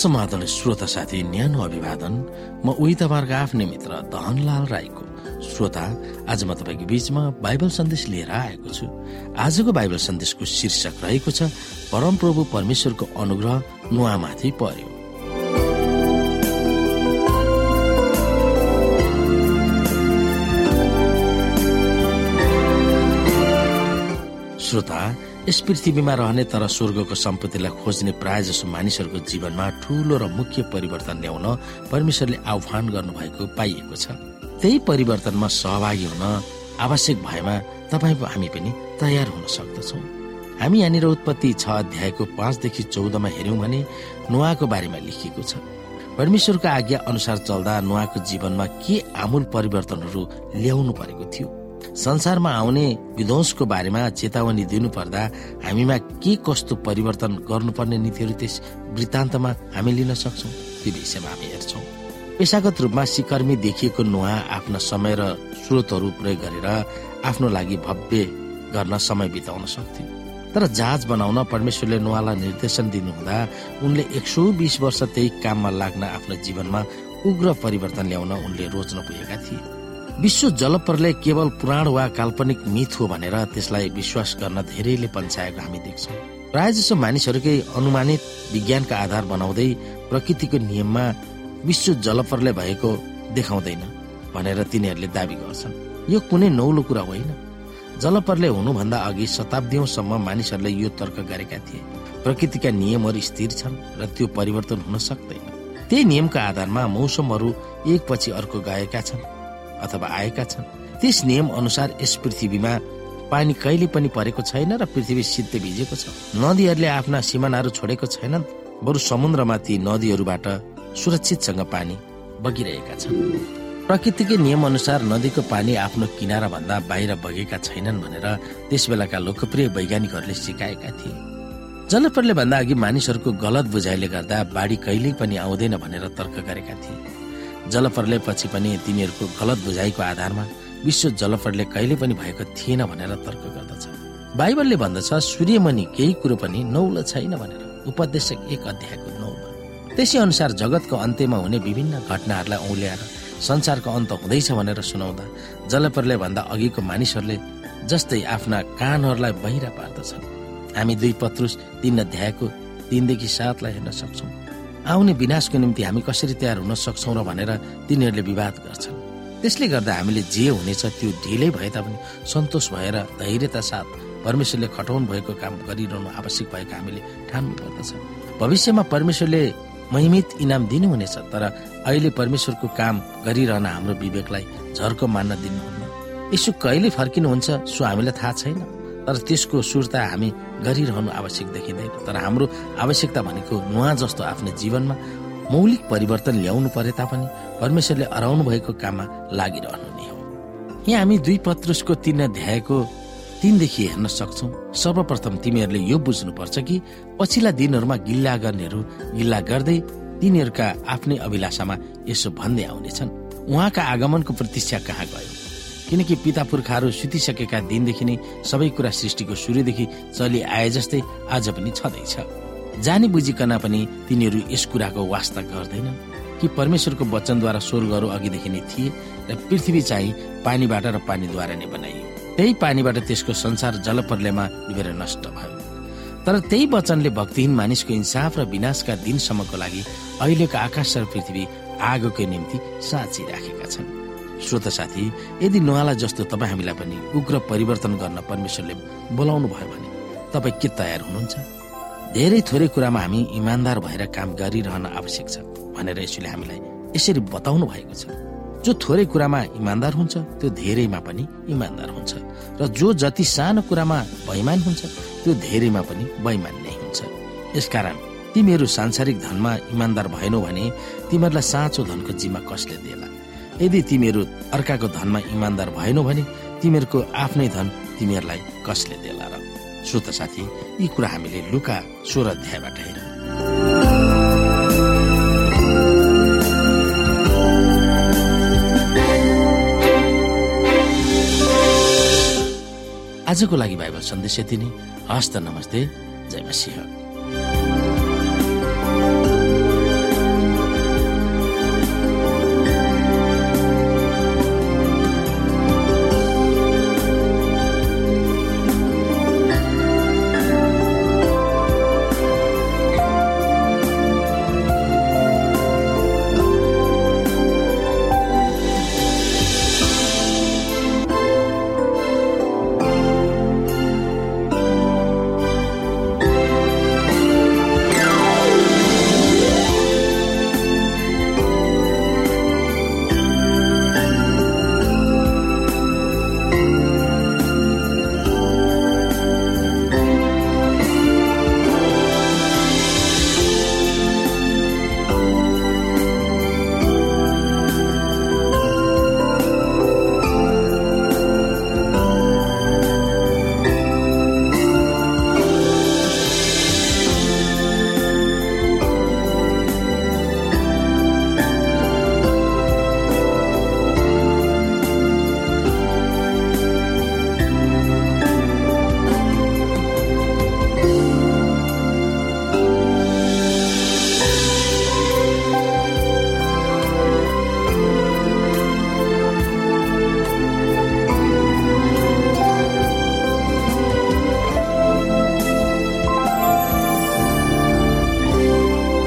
समाधान श्रोता साथी न्यानो अभिवादन। म उही तपाईँहरूको आफ्नै मित्र धनलाल राईको। श्रोता आज म तपाईँको बीचमा बाइबल सन्देश लिएर आएको छु। आजको बाइबल सन्देशको शीर्षक रहेको छ परमप्रभु परमेश्वरको अनुग्रह नुहामाथि पर्यो। श्रोता यस पृथ्वीमा रहने तर स्वर्गको सम्पत्तिलाई खोज्ने प्राय जसो मानिसहरूको जीवनमा ठूलो र मुख्य परिवर्तन ल्याउन परमेश्वरले आह्वान गर्नुभएको पाइएको छ। त्यही परिवर्तनमा सहभागी हुन आवश्यक भएमा तपाईँ हामी पनि तयार हुन सक्दछौ। हामी यहाँनिर उत्पत्ति छ अध्यायको पाँचदेखि चौधमा हेर्यौँ भने नुहाको बारेमा लेखिएको छ। परमेश्वरको आज्ञा अनुसार चल्दा नुहाको जीवनमा के आमूल परिवर्तनहरू ल्याउनु परेको थियो? संसारमा आउने विध्वंसको बारेमा चेतावनी दिनु पर्दा हामीमा के कस्तो परिवर्तन गर्नुपर्ने नीतिहरू त्यस वृत्तान्तमा हामी लिन सक्छौँ? त्यो विषयमा हामी हेर्छौँ। पेसागत रूपमा सिकर्मी देखिएको नुहा आफ्ना समय र स्रोतहरू प्रयोग गरेर आफ्नो लागि भव्य गर्न समय बिताउन सक्थ्यो। तर जहाज बनाउन परमेश्वरले नुहालाई निर्देशन दिनुहुँदा उनले एक सौ बिस वर्ष त्यही काममा लाग्न आफ्नो जीवनमा उग्र परिवर्तन ल्याउन उनले रोज्न पुगेका थिए। विश्व जलप्रलय केवल पुराण वा काल्पनिक मिथ हो भनेर त्यसलाई विश्वास गर्न धेरैले पन्छाएको हामी देख्छौँ। प्राय जसो मानिसहरूकै अनुमानित विज्ञानका आधार बनाउँदै प्रकृतिको नियममा विश्व जलप्रलय भएको देखाउँदैन भनेर तिनीहरूले दावी गर्छन्। यो कुनै नौलो कुरा होइन। जलप्रलय हुनुभन्दा अघि शताब्दीसम्म मानिसहरूले यो तर्क गरेका थिए। प्रकृतिका नियमहरू स्थिर छन् र त्यो परिवर्तन हुन सक्दैन। त्यही नियमका आधारमा मौसमहरू एकपछि अर्को गएका छन्। अथवा आएका छन्। त्यस नियम अनुसार यस पृथ्वीमा पानी कहिले पनि परेको छैन र पृथ्वी सिद्धे भिजेको छ। नदीहरूले आफ्ना सिमानाहरू छोडेको छैनन् बरु समुद्रमा ती नदीहरूबाट सुरक्षितसँग पानी बगिरहेका छन्। प्रकृतिकै नियम अनुसार नदीको पानी आफ्नो किनारा भन्दा बाहिर बगेका छैनन् भनेर त्यस बेलाका लोकप्रिय वैज्ञानिकहरूले सिकाएका थिए। जनप्रले भन्दा अघि मानिसहरूको गलत बुझाइले गर्दा बाढी कहिल्यै पनि आउँदैन भनेर तर्क गरेका थिए। जलप्रलयपछि पनि तिनीहरूको गलत बुझाइको आधारमा विश्व जलप्रलय कहिले पनि भएको थिएन भनेर तर्क गर्दछ। बाइबलले भन्दछ सूर्यमणि केही कुरो पनि नौलो छैन भनेर। उपदेशक एक अध्यायको नौमा। त्यसै अनुसार जगतको अन्त्यमा हुने विभिन्न घटनाहरूलाई औल्याएर संसारको अन्त हुँदैछ भनेर सुनाउँदा जलप्रलय भन्दा अघिको मानिसहरूले जस्तै आफ्ना कानहरूलाई बहिरा पार्दछन्। हामी दुई पत्रुस तीन अध्यायको तीनदेखि सातलाई हेर्न सक्छौँ। आउने विनाशको निम्ति हामी कसरी तयार हुन सक्छौँ र भनेर तिनीहरूले विवाद गर्छन्। त्यसले गर्दा हामीले जे हुनेछ त्यो ढिलै भए तापनि सन्तोष भएर धैर्यता साथ परमेश्वरले खटाउनु भएको काम गरिरहनु आवश्यक भएको हामीले ठान्नु पर्दछ। भविष्यमा परमेश्वरले महिमित इनाम दिनुहुनेछ तर अहिले परमेश्वरको काम गरिरहन हाम्रो विवेकलाई झर्को मान्न दिनुहुन्न। यसो कहिले फर्किनुहुन्छ सो हामीलाई थाहा छैन। तर त्यसको सुर्ता हामी गरिरहनु आवश्यक देखिँदैन। तर हाम्रो आवश्यकता भनेको नुहा जस्तो आफ्नो जीवनमा मौलिक परिवर्तन ल्याउनु परे तापनि परमेश्वरले अराउनु भएको काममा लागिरहनु नै हो। यहाँ हामी दुई पत्रुसको तीन अध्यायको तीनदेखि हेर्न सक्छौ। सर्वप्रथम तिमीहरूले यो बुझ्नुपर्छ कि पछिल्ला दिनहरूमा गिल्ला गर्नेहरू गिल्ला गर्दै तिनीहरूका आफ्नै अभिलाषामा यसो भन्दै आउनेछन्। उहाँका आगमनको प्रतीक्षा कहाँ गयो? किनकि पिता पुर्खाहरू सुतिसकेका दिनदेखि नै सबै कुरा सृष्टिको सूर्यदेखि चलि आए जस्तै आज पनि छँदैछ। जानी बुझिकन पनि तिनीहरू यस कुराको वास्ता गर्दैनन् कि परमेश्वरको वचनद्वारा स्वर्गहरू अघिदेखि नै थिए र पृथ्वी चाहिँ पानीबाट र पानीद्वारा नै बनाइयो। त्यही पानीबाट त्यसको संसार जलप्रलयमा डुबेर नष्ट भयो। तर त्यही वचनले भक्तिहीन मानिसको इन्साफ र विनाशका दिनसम्मको लागि अहिलेको आकाश र पृथ्वी आगोको निम्ति साँची राखेका छन्। श्रोत साथी यदि नुहालाई जस्तो तपाईँ हामीलाई पनि उग्र परिवर्तन गर्न परमेश्वरले बोलाउनु भयो भने तपाईँ के तयार हुनुहुन्छ? धेरै थोरै कुरामा हामी इमान्दार भएर काम गरिरहन आवश्यक छ भनेर यसले हामीलाई यसरी बताउनु भएको छ। जो थोरै कुरामा इमान्दार हुन्छ त्यो धेरैमा पनि इमान्दार हुन्छ र जो जति सानो कुरामा बैमान हुन्छ त्यो धेरैमा पनि बैमान नै हुन्छ। यसकारण तिमीहरू सांसारिक धनमा इमान्दार भएनौ भने तिमीहरूलाई साँचो धनको जिम्मा कसले दिएला यदि तिमीहरू अर्काको धनमा इमान्दार भएनौ भने तिमीहरूको आफ्नै धन तिमीहरूलाई कसले देला र? श्रोत साथी यी कुरा हामीले लुका सोह्र अध्यायबाट हेरौँ। आजको लागि बाइबल सन्देश यति नै। हस्त नमस्ते। जय मसिंह।